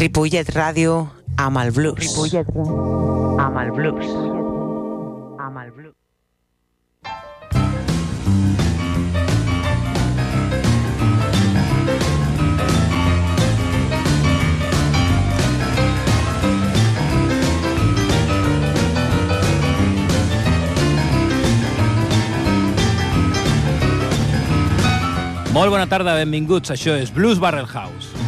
Ripollet Ràdio amb el blues. Ripollet amb el blues. Amb el blues. Molt bona tarda, benvinguts. Això és Blues Barrel House.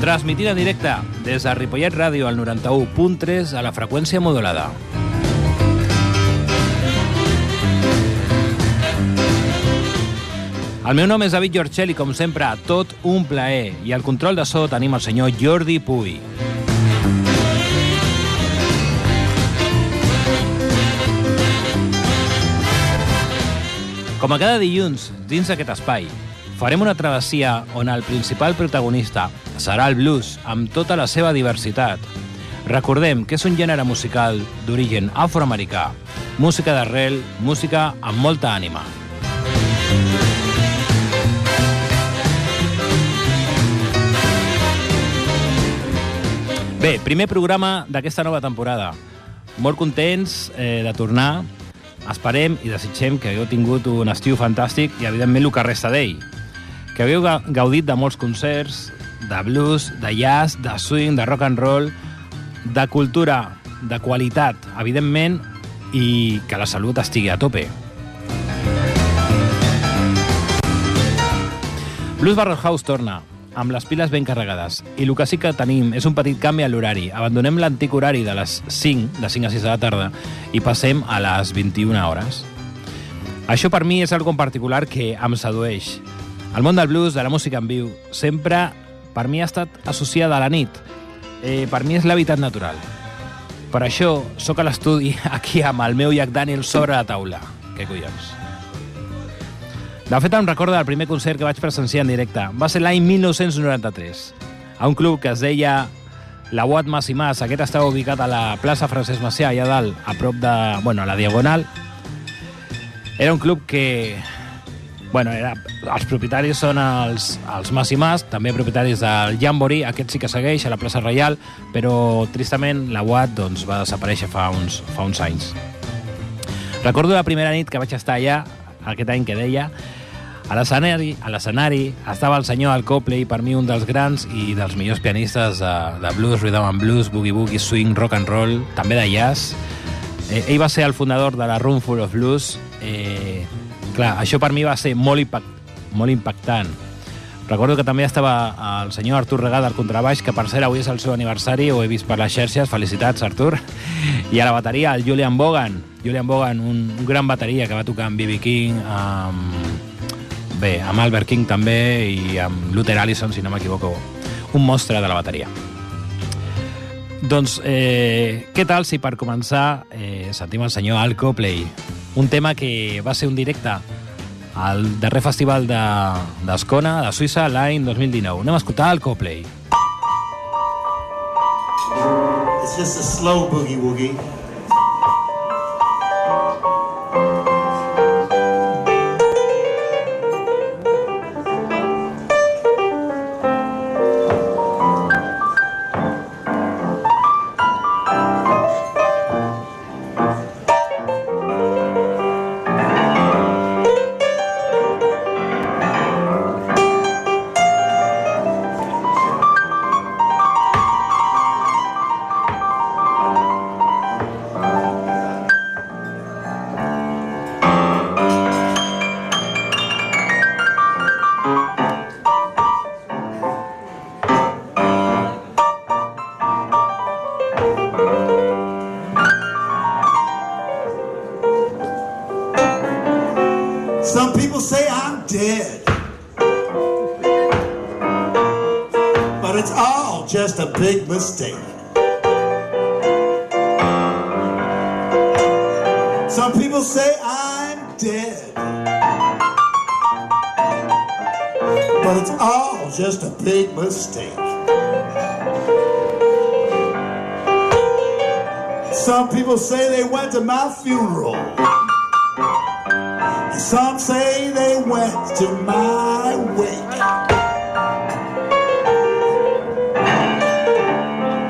Transmitint en directe des de Ripollet Ràdio al 91.3 a la freqüència modulada. El meu nom és David Giorgel i, com sempre, tot un plaer. I al control de so tenim el senyor Jordi Puy. Com a cada dilluns, dins d'aquest espai, farem una travessia on el principal protagonista serà el blues amb tota la seva diversitat. Recordem que és un gènere musical d'origen afroamericà, música d'arrel, música amb molta ànima. Bé, primer programa d'aquesta nova temporada. Molt contents eh, de tornar. Esperem i desitgem que hagueu tingut un estiu fantàstic i, evidentment, el que resta d'ell. Que hagueu ga- gaudit de molts concerts, de blues, de jazz, de swing, de rock and roll, de cultura, de qualitat, evidentment, i que la salut estigui a tope. Blues Barrel House torna, amb les piles ben carregades. I el que sí que tenim és un petit canvi a l'horari. Abandonem l'antic horari de les 5, de 5 a 6 de la tarda, i passem a les 21 hores. Això per mi és algo en particular que em sedueix. El món del blues, de la música en viu, sempre per mi ha estat associada a la nit. Eh, per mi és l'hàbitat natural. Per això, sóc a l'estudi aquí amb el meu Jack Daniels sobre la taula. Què collons? De fet, em recorda el primer concert que vaig presenciar en directe. Va ser l'any 1993, a un club que es deia la Uat Mas i Mas. Aquest estava ubicat a la plaça Francesc Macià, allà dalt, a prop de... Bueno, a la Diagonal. Era un club que... Bueno, era, els propietaris són els, els Mas i Mas, també propietaris del Jamboree, aquest sí que segueix a la plaça Reial, però tristament la UAT doncs, va desaparèixer fa uns, fa uns anys. Recordo la primera nit que vaig estar allà, aquest any que deia, a l'escenari a l'escenari estava el senyor Al Copley, per mi un dels grans i dels millors pianistes de, de blues, rhythm and blues, boogie-boogie, swing, rock and roll, també de jazz. Eh, ell va ser el fundador de la Room Full of Blues. Eh, clar, això per mi va ser molt, impact, molt impactant. Recordo que també estava el senyor Artur Regada al contrabaix, que per cert avui és el seu aniversari, ho he vist per les xarxes, felicitats Artur. I a la bateria el Julian Bogan, Julian Bogan, un, un gran bateria que va tocar amb B.B. King, amb, bé, amb Albert King també i amb Luther Allison, si no m'equivoco, un mostre de la bateria. Doncs, eh, què tal si per començar eh, sentim el senyor Al Copley, un tema que va ser un directe al darrer festival d'Escona, de, de Suïssa, l'any 2019. Anem a escoltar el Copley. It's just a slow boogie to my funeral. And some say they went to my wake.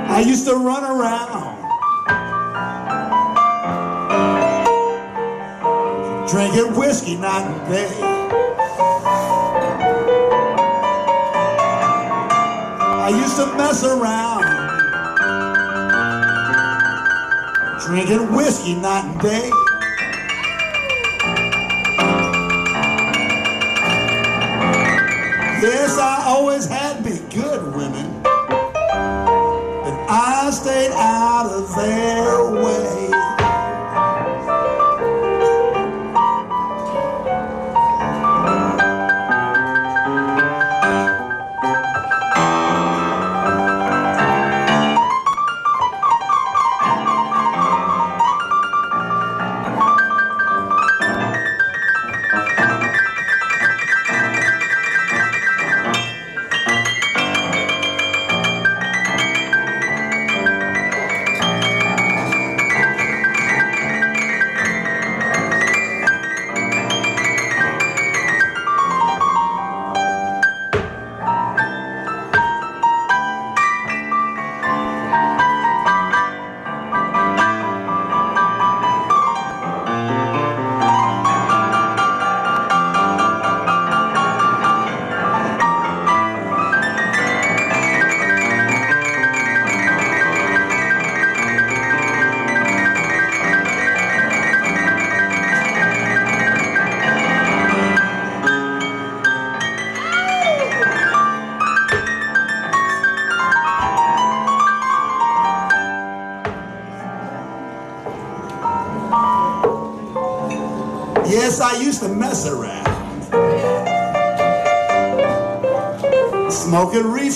I used to run around drinking whiskey night and day. I used to mess around drinking whiskey night and day. Yes, I always had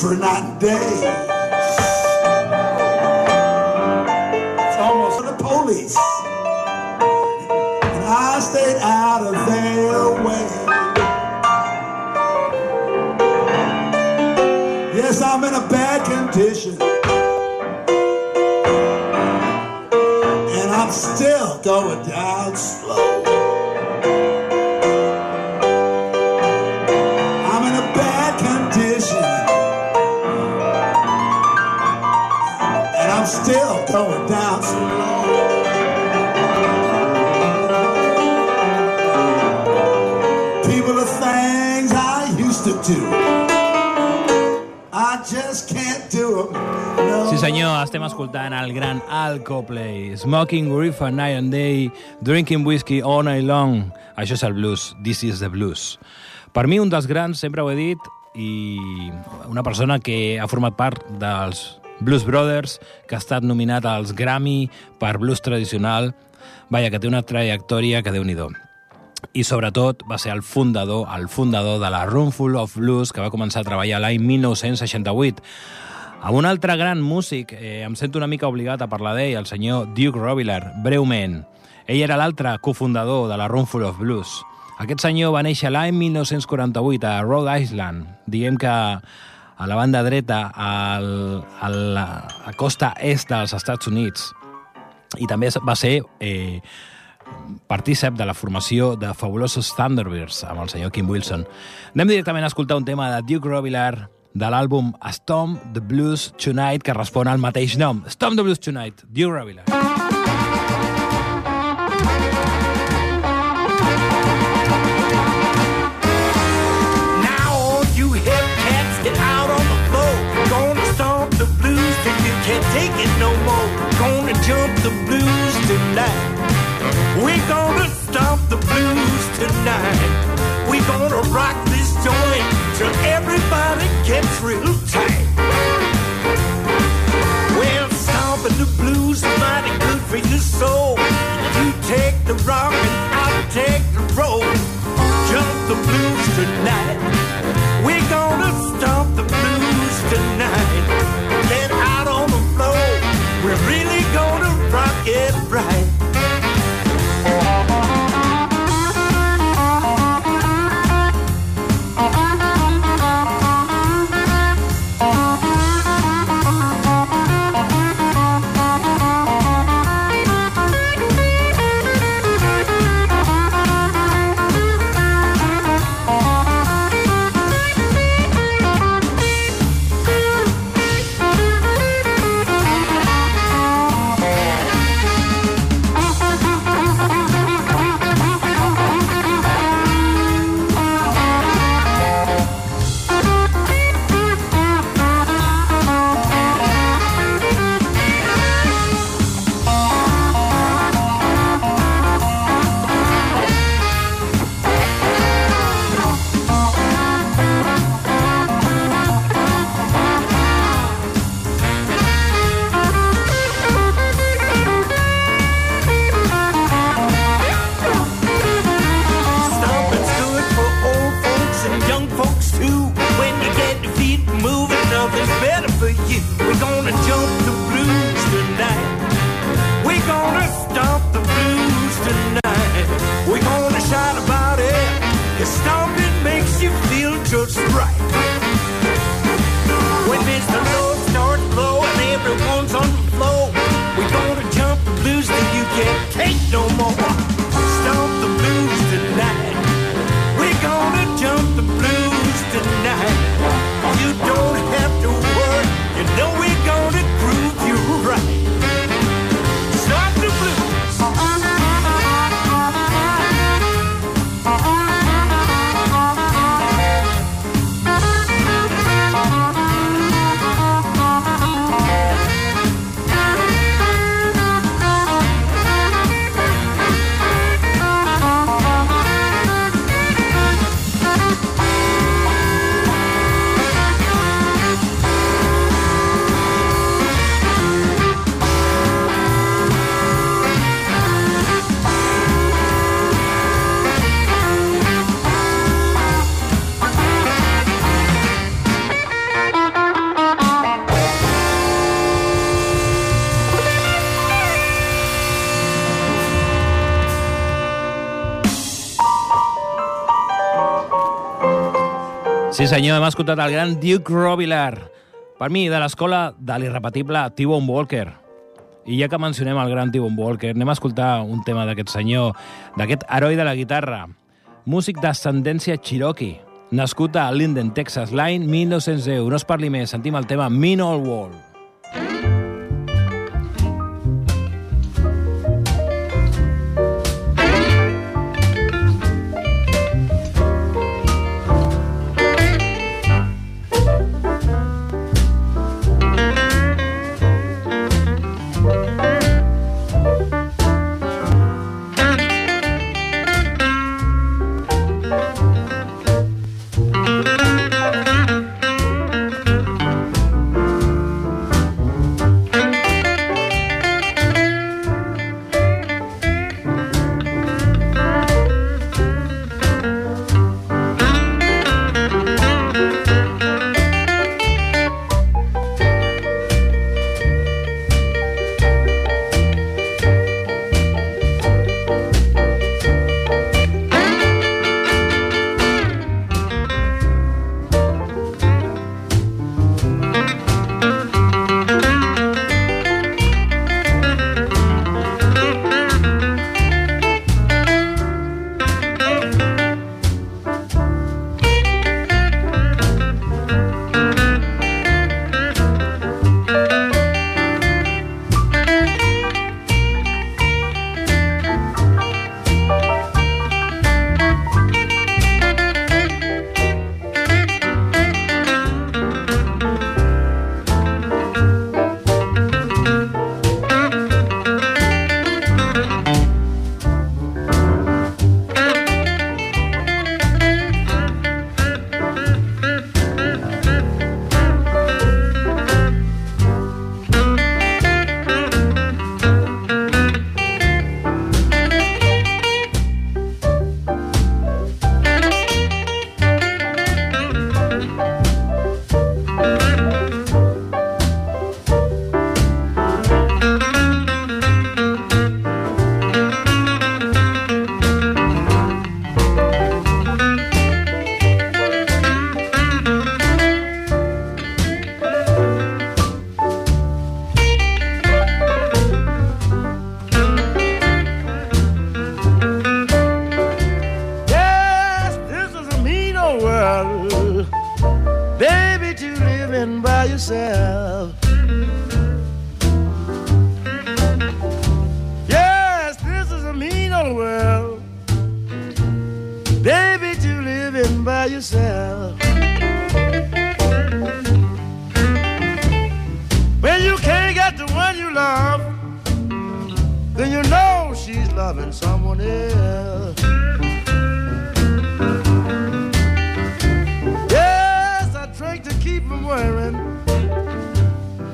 Reefer night and day. Copley. Smoking reefer night and day, drinking whiskey all night long. Això és el blues, this is the blues. Per mi, un dels grans, sempre ho he dit, i una persona que ha format part dels Blues Brothers, que ha estat nominat als Grammy per blues tradicional, vaja, que té una trajectòria que déu nhi i sobretot va ser el fundador, el fundador de la Roomful of Blues, que va començar a treballar l'any 1968. Amb un altre gran músic, eh, em sento una mica obligat a parlar d'ell, el senyor Duke Robillard, breument. Ell era l'altre cofundador de la Roomful of Blues. Aquest senyor va néixer l'any 1948 a Rhode Island. Diguem que a la banda dreta, al, a la a costa est dels Estats Units. I també va ser eh, partícep de la formació de Fabulosos Thunderbirds amb el senyor Kim Wilson. Anem directament a escoltar un tema de Duke Robillard de l'àlbum Stomp the Blues Tonight, que respon al mateix nom. Stomp the Blues Tonight, no more. Gonna jump the blues tonight. We're gonna stomp the blues tonight. We're gonna rock everybody gets real tight. Well, stomping the blues is mighty good for your soul. You take the rock and I'll take the roll. Jump the blues tonight. Sí senyor, hem escoltat el gran Duke Robillard. Per mi, de l'escola de l'irrepetible T-Bone Walker. I ja que mencionem el gran T-Bone Walker, anem a escoltar un tema d'aquest senyor, d'aquest heroi de la guitarra, músic d'ascendència Cherokee, nascut a Linden, Texas, l'any 1910. No es parli més, sentim el tema Mean Old World. Else. Yes, I drink to keep from worrying.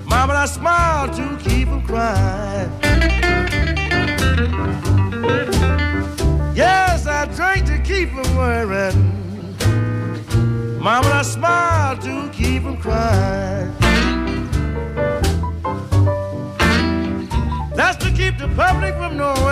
Mama, I smile to keep from crying. Yes, I drink to keep from worrying. Mama, I smile to keep from crying. That's to keep the public from knowing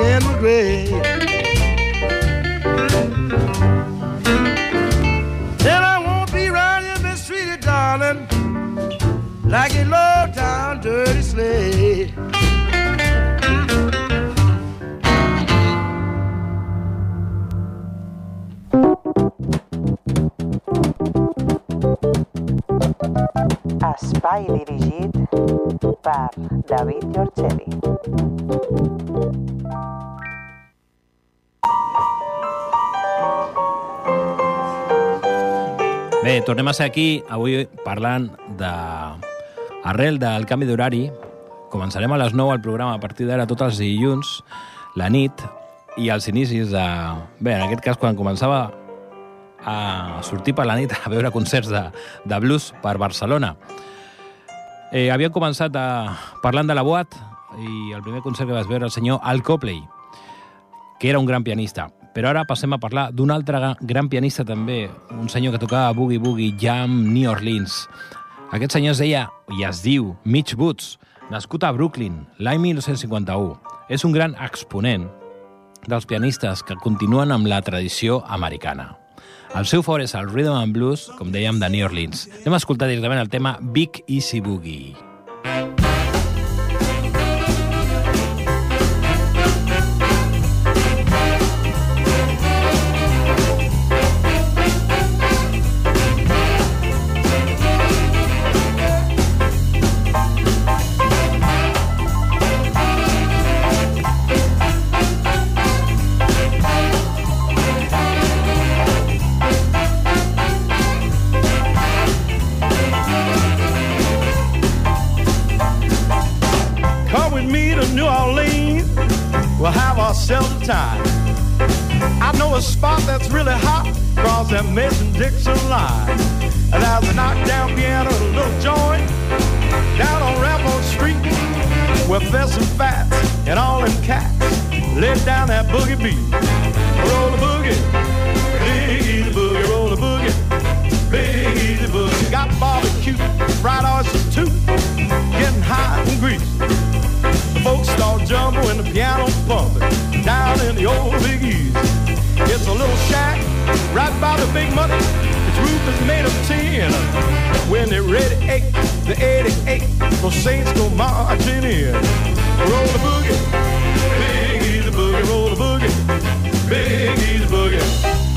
in grave. Then I won't be round here mistreated, darling, like a low down dirty slave. Espai dirigit per David Giorgeli. Bé, tornem a ser aquí avui parlant de... Arrel del canvi d'horari, començarem a les 9 el programa a partir d'ara tots els dilluns, la nit, i als inicis de... Bé, en aquest cas, quan començava a sortir per la nit a veure concerts de, de blues per Barcelona. Eh, havia començat a, parlant de la Boat i el primer concert que vas veure el senyor Al Copley, que era un gran pianista. Però ara passem a parlar d'un altre gran pianista també, un senyor que tocava Boogie Boogie Jam New Orleans. Aquest senyor es deia, i es diu, Mitch Woods, nascut a Brooklyn l'any 1951. És un gran exponent dels pianistes que continuen amb la tradició americana. El seu fort és el Rhythm and Blues, com dèiem, de New Orleans. Anem a escoltar directament el tema Big Easy Boogie. Come time. I know a spot that's really hot across that Mason Dixon line. And there's a knockdown piano and a little joint down on Rampart Street where there's some fats and all them cats let down that boogie beat. Roll the boogie, big easy boogie, roll the boogie, big easy boogie. Got barbecue, fried oysters too, getting hot and greasy. The folks start when the piano pumping down in the old Big East. It's a little shack right by the big money. Its roof is made of tin. When they're ready, eight, the 88, the Saints go marching in. Roll the boogie, big easy boogie, roll the boogie, big easy boogie.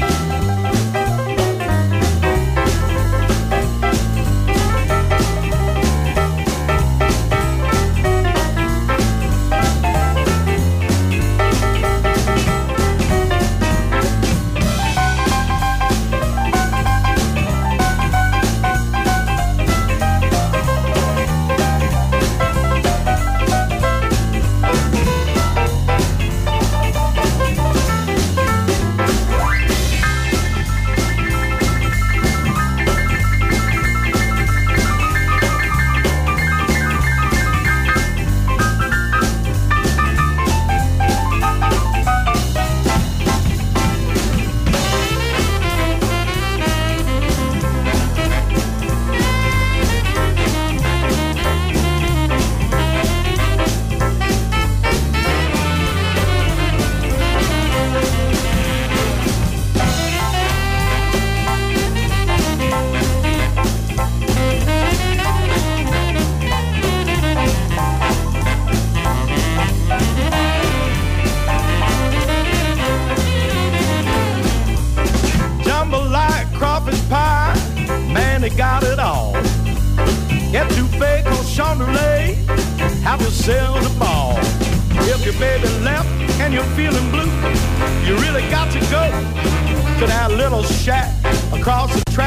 Little shack across the track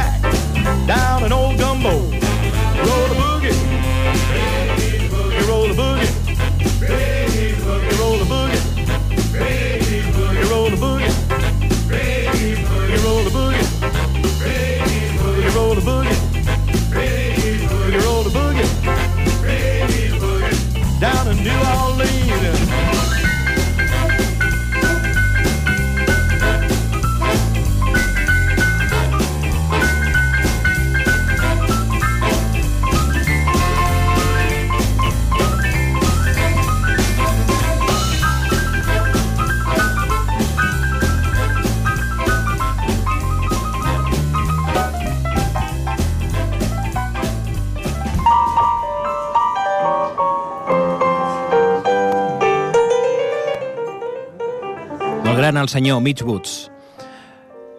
el senyor Mitch Woods.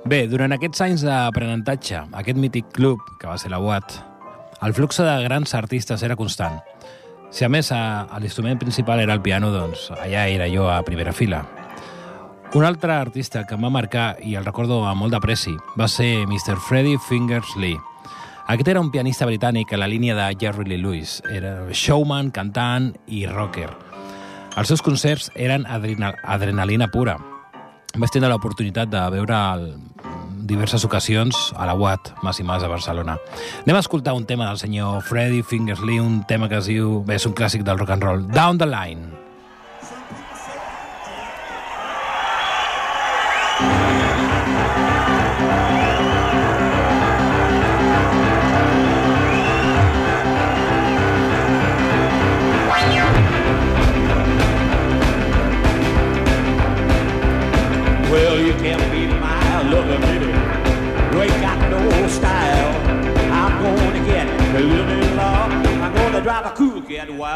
Bé, durant aquests anys d'aprenentatge, aquest mític club, que va ser la UAT, el flux de grans artistes era constant. Si a més l'instrument principal era el piano, doncs allà era jo a primera fila. Un altre artista que em va marcar, i el recordo amb molt d'apreci, va ser Mr. Freddie Fingers Lee. Aquest era un pianista britànic a la línia de Jerry Lee Lewis. Era showman, cantant i rocker. Els seus concerts eren adrenal adrenalina pura. Vaig tenir l'oportunitat de veure el, diverses ocasions a la UAT, Mas i Mas, a Barcelona. Anem a escoltar un tema del senyor Freddie Fingers Lee, un tema que es diu... Bé, és un clàssic del rock and roll. Down the Line.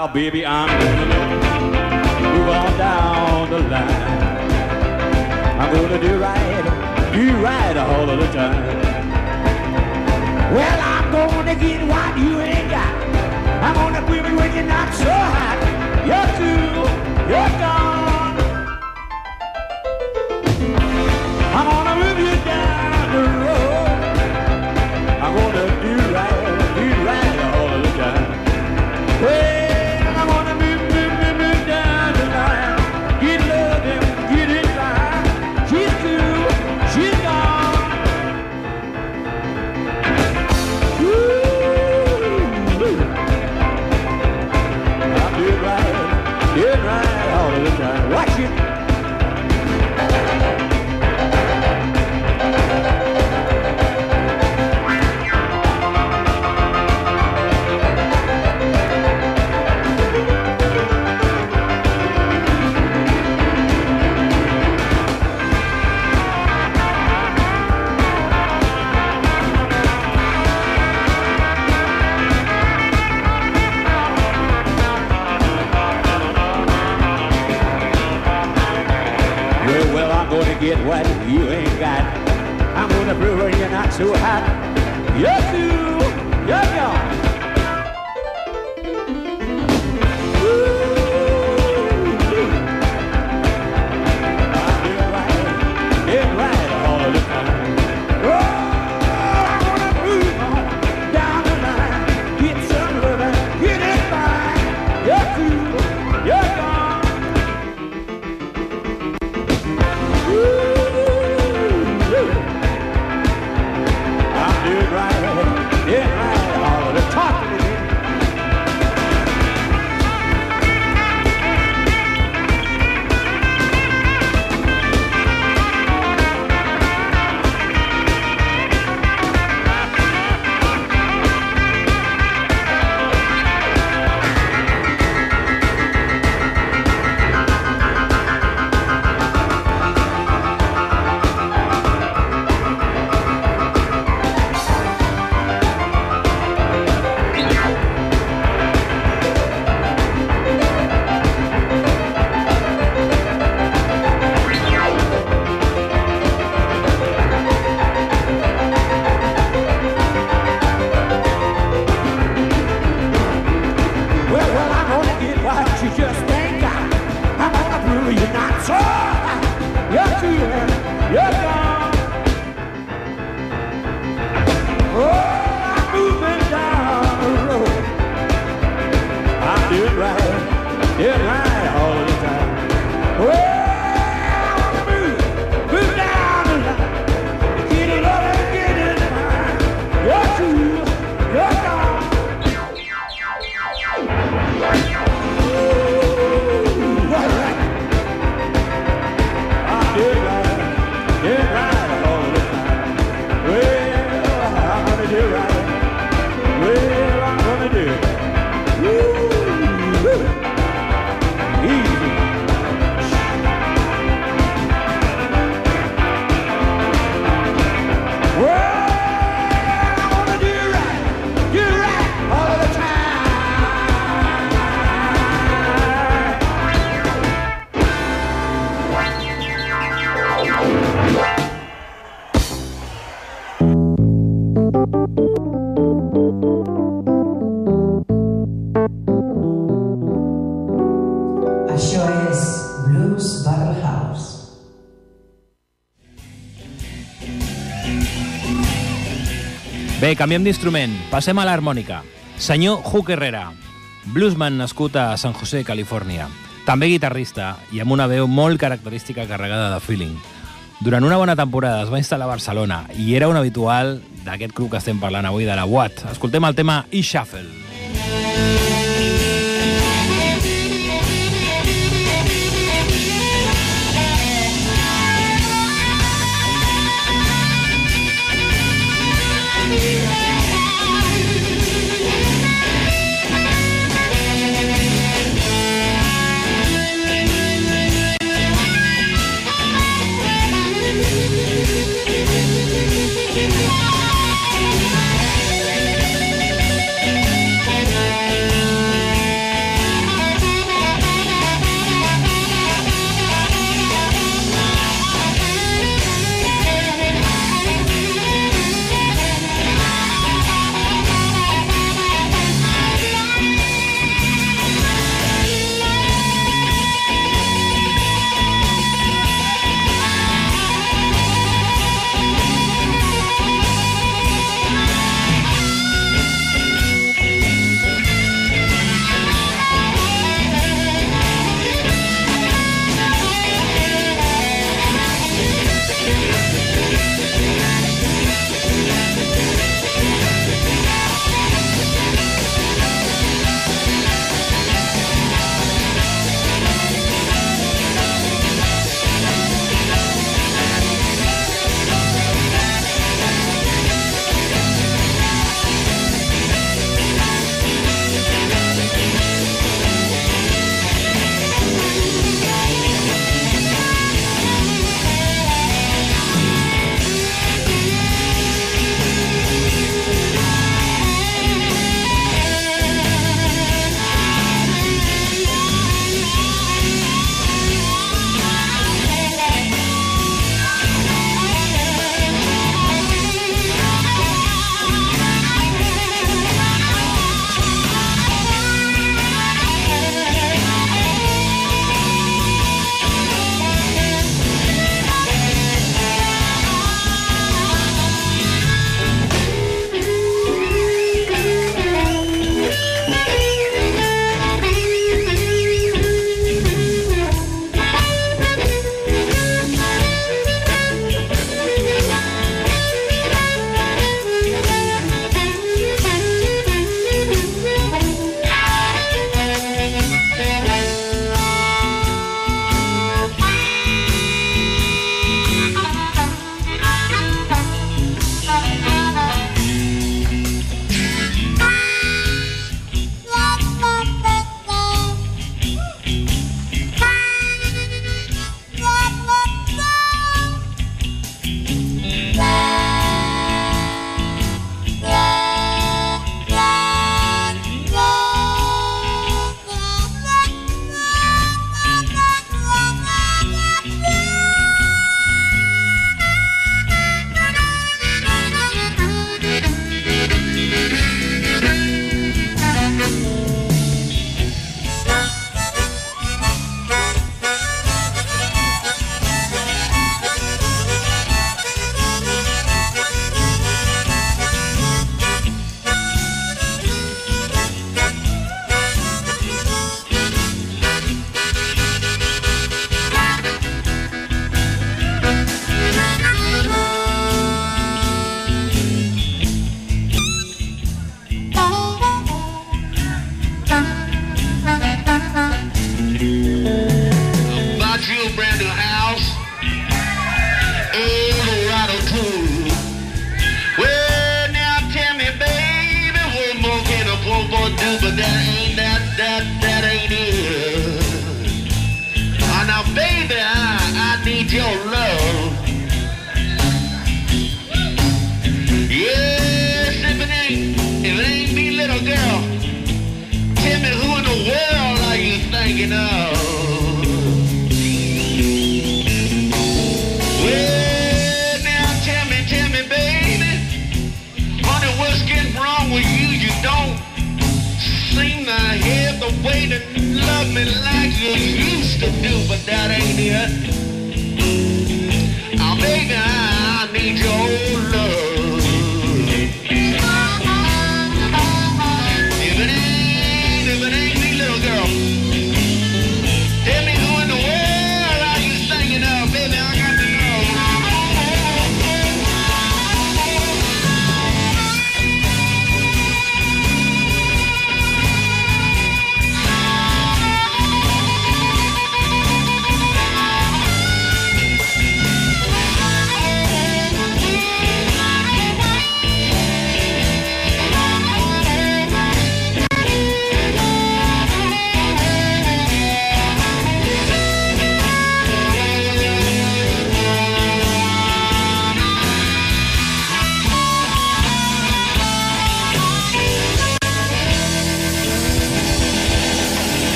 Wild, baby. I'm gonna move on down the line. I'm gonna do right, do right all of the time. Well, I'm gonna get what you ain't got. I'm gonna quit when you're not so hot. You're cool, you're gone. Bé, canviem d'instrument. Passem a l'harmònica. Senyor Hugh Herrera, bluesman nascut a San José, Califòrnia. També guitarrista i amb una veu molt característica carregada de feeling. Durant una bona temporada es va instal·lar a Barcelona i era un habitual d'aquest club que estem parlant avui, de la Watt. Escoltem el tema E-Shuffle.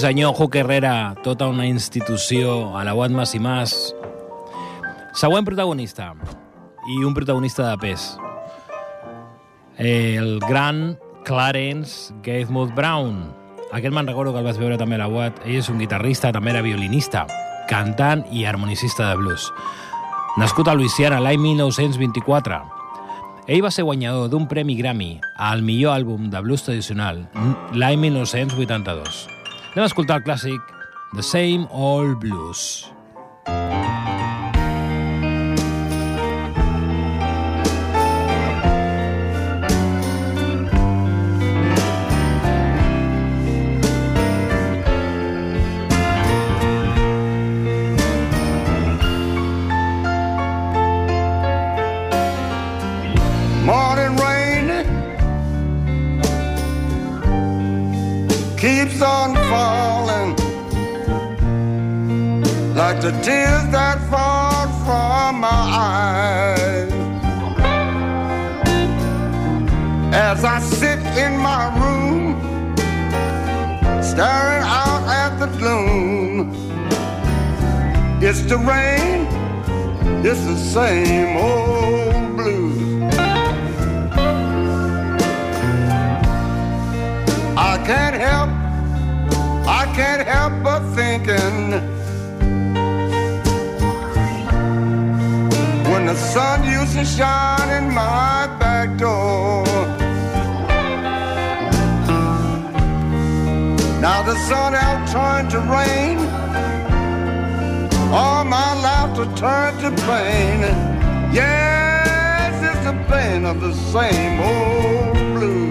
Senyor, Juc Herrera, tota una institució, a la Guat Mas i Mas. Següent protagonista, i un protagonista de pes. El gran Clarence Gatemouth Brown. Aquest me'n recordo que el vaig veure també a la UAT. Ell és un guitarrista, també era violinista, cantant i harmonicista de blues. Nascut a Louisiana l'any 1924. Ell va ser guanyador d'un premi Grammy al millor àlbum de blues tradicional l'any 1982. Anem a escoltar el clàssic The Same Old Blues. Morning the tears that fall from my eyes. As I sit in my room, staring out at the gloom, it's the rain, it's the same old blues. I can't help, I can't help but thinking the sun used to shine in my back door. Now the sun has turned to rain, all my laughter turned to pain. Yes, it's the pain of the same old blues.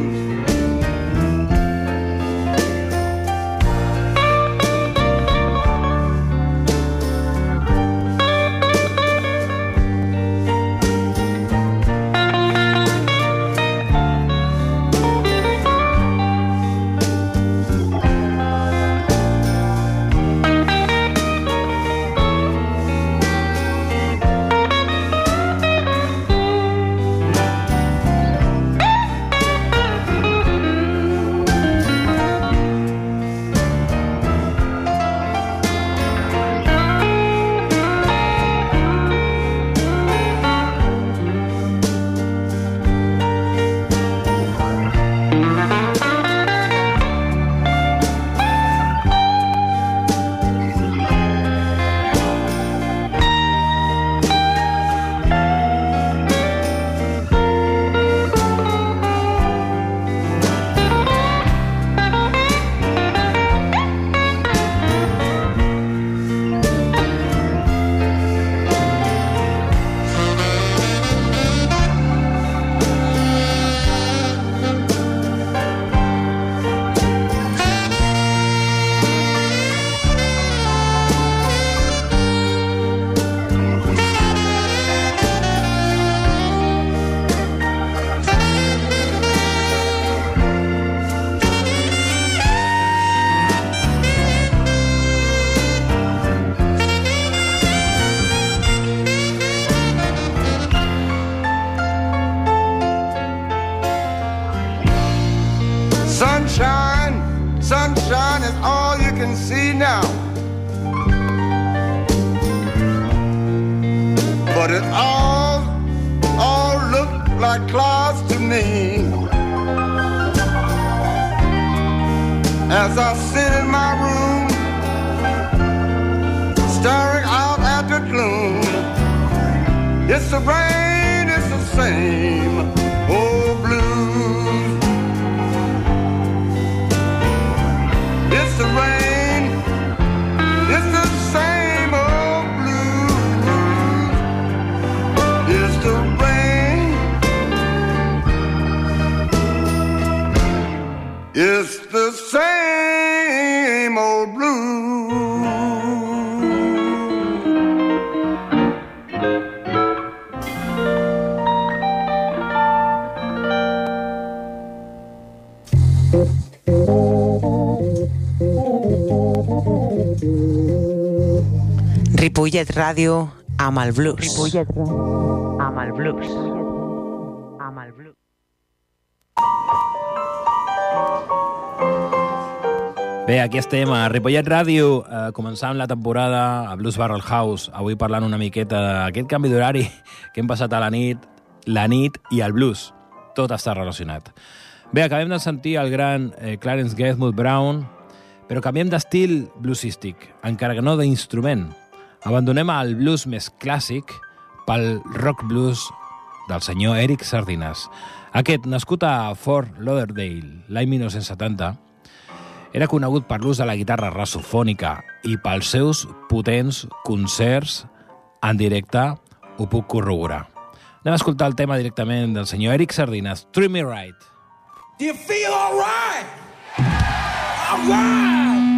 Ripollet Ràdio amb el blues. Ripollet amb el blues. Amb el blues. Bé, aquí estem a Ripollet Ràdio, eh, començant la temporada a Blues Barrel House, avui parlant una miqueta d'aquest canvi d'horari que hem passat a la nit, la nit i el blues. Tot està relacionat. Bé, acabem de sentir el gran eh, Clarence Gatewood Brown, però canviem d'estil bluesístic, encara que no d'instrument. Abandonem el blues més clàssic pel rock blues del senyor Eric Sardinas. Aquest, nascut a Fort Lauderdale l'any 1970, era conegut per l'ús de la guitarra rassofònica i pels seus potents concerts en directe ho puc corroborar. Anem a escoltar el tema directament del senyor Eric Sardinas, Treat Me Right. Do you feel all right? All right.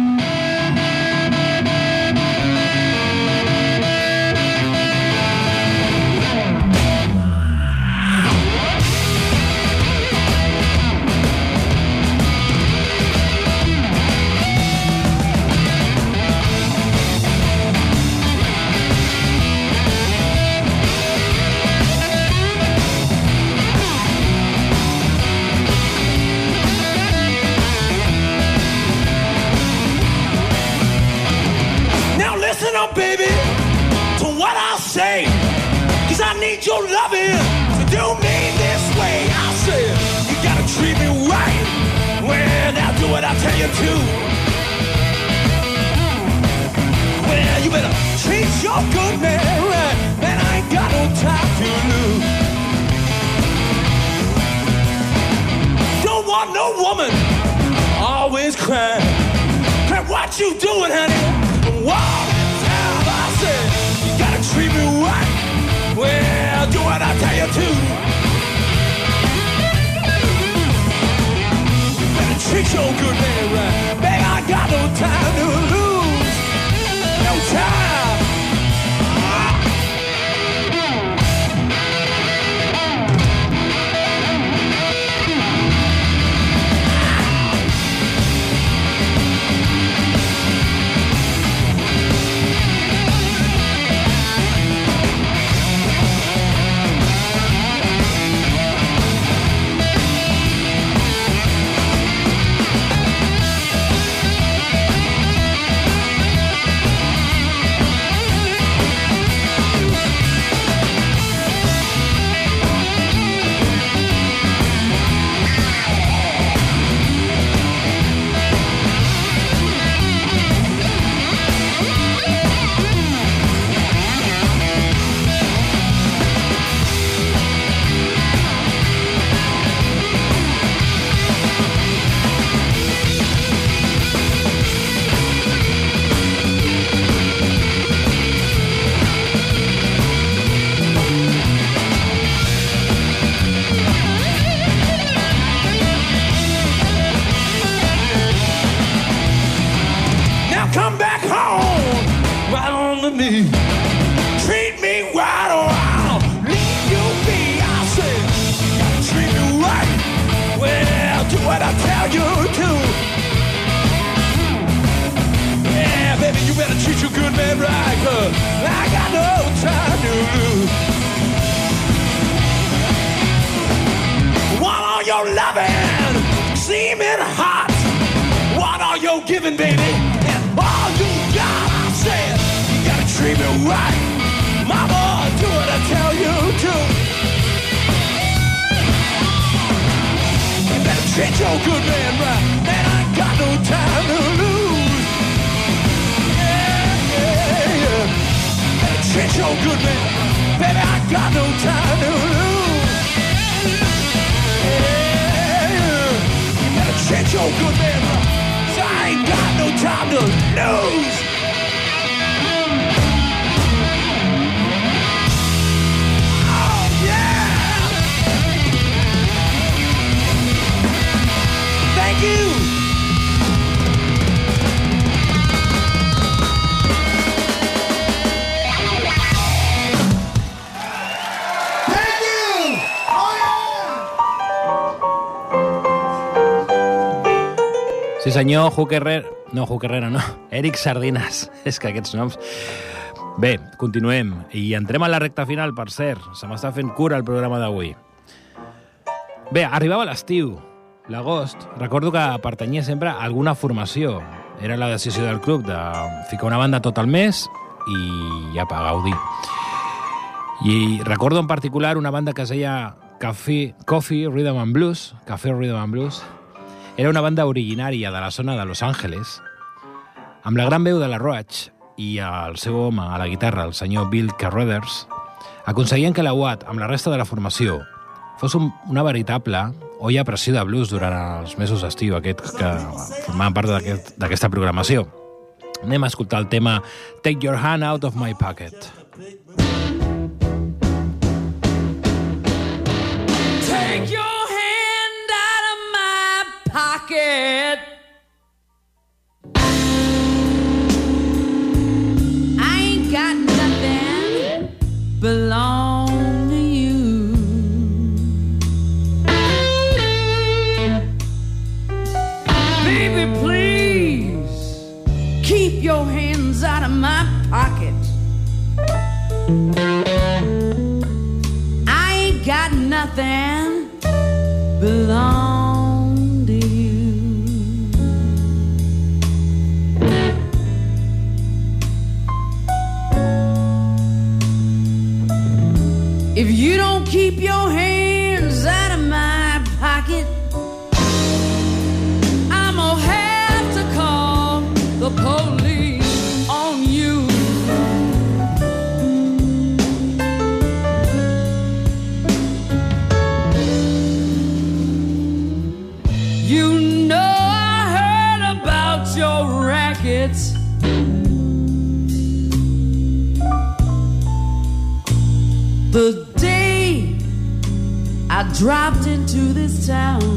Senyor, Hugh Herrera... No, Hugh Herrera, no. Eric Sardinas. És que aquests noms... Bé, continuem. I entrem a la recta final, per cert. Se m'està fent cura el programa d'avui. Bé, arribava l'estiu, l'agost. Recordo que pertanyia sempre a alguna formació. Era la decisió del club de ficar una banda tot el mes i ja pa gaudir. I recordo en particular una banda que es deia Café, Coffee Rhythm and Blues, Café Rhythm and Blues. Era una banda originària de la zona de Los Angeles, amb la gran veu de la Roach i el seu home a la guitarra, el senyor Bill Carruthers, aconseguien que la UAT, amb la resta de la formació, fos un, una veritable olla a pressió de blues durant els mesos d'estiu aquest que formaven part d'aquest- d'aquesta programació. Anem a escoltar el tema Take Your Hand Out of My Pocket. Pocket. Dropped into this town.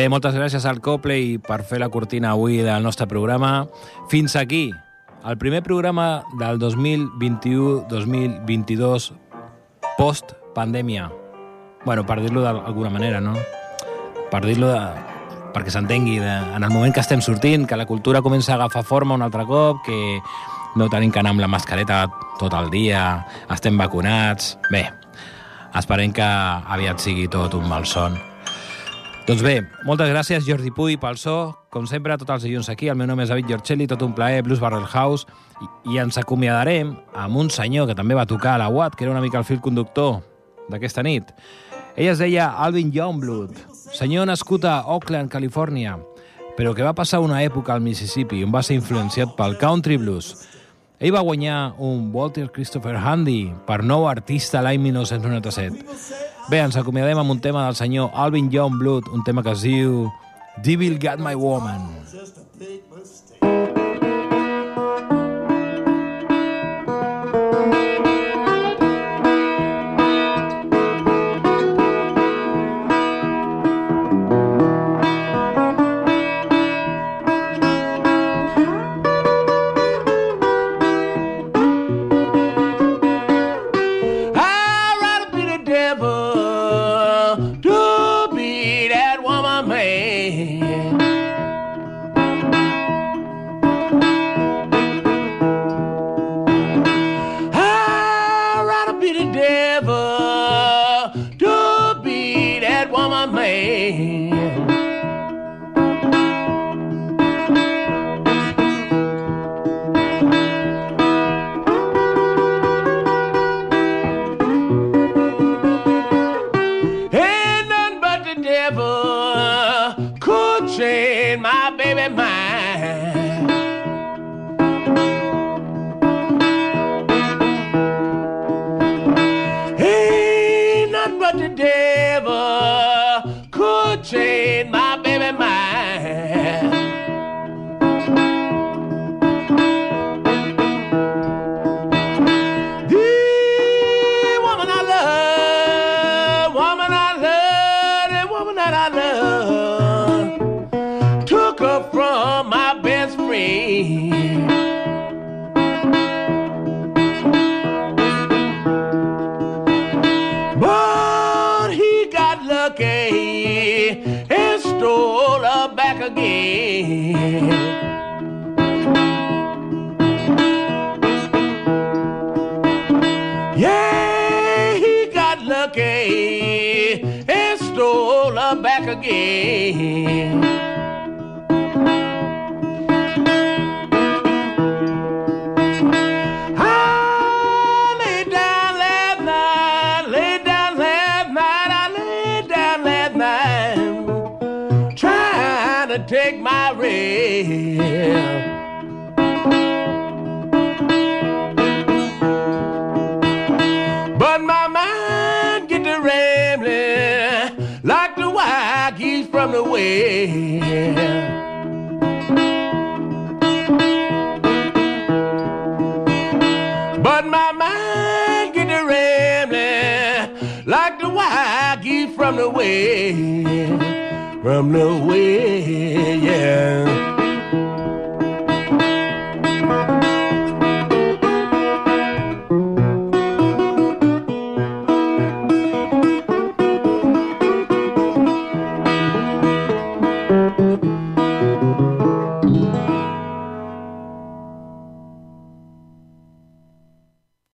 Bé, moltes gràcies al Copley per fer la cortina avui del nostre programa. Fins aquí, el primer programa del 2021-2022 post-pandèmia. bueno, per dir-lo d'alguna manera, no? Per dir-lo de... perquè s'entengui, de... en el moment que estem sortint, que la cultura comença a agafar forma un altre cop, que no tenim que anar amb la mascareta tot el dia, estem vacunats... Bé, esperem que aviat sigui tot un malson. Doncs bé, moltes gràcies Jordi Puy pel so, com sempre tots els dilluns aquí, el meu nom és David Giorcelli, tot un plaer, Blues Barrel House, i, i ens acomiadarem amb un senyor que també va tocar a la UAT, que era una mica el fil conductor d'aquesta nit. Ell es deia Alvin Youngblood, senyor nascut a Oakland, Califòrnia, però que va passar una època al Mississippi on va ser influenciat pel country blues. Ell va guanyar un Walter Christopher Handy per nou artista l'any 1997. Bé, ens acomiadem amb un tema del senyor Alvin Youngblood, un tema que es diu Devil Got My Woman. I'd Yeah, he got lucky and stole her back again. But my mind get to rambling like the wild geese from the west, from the west, yeah.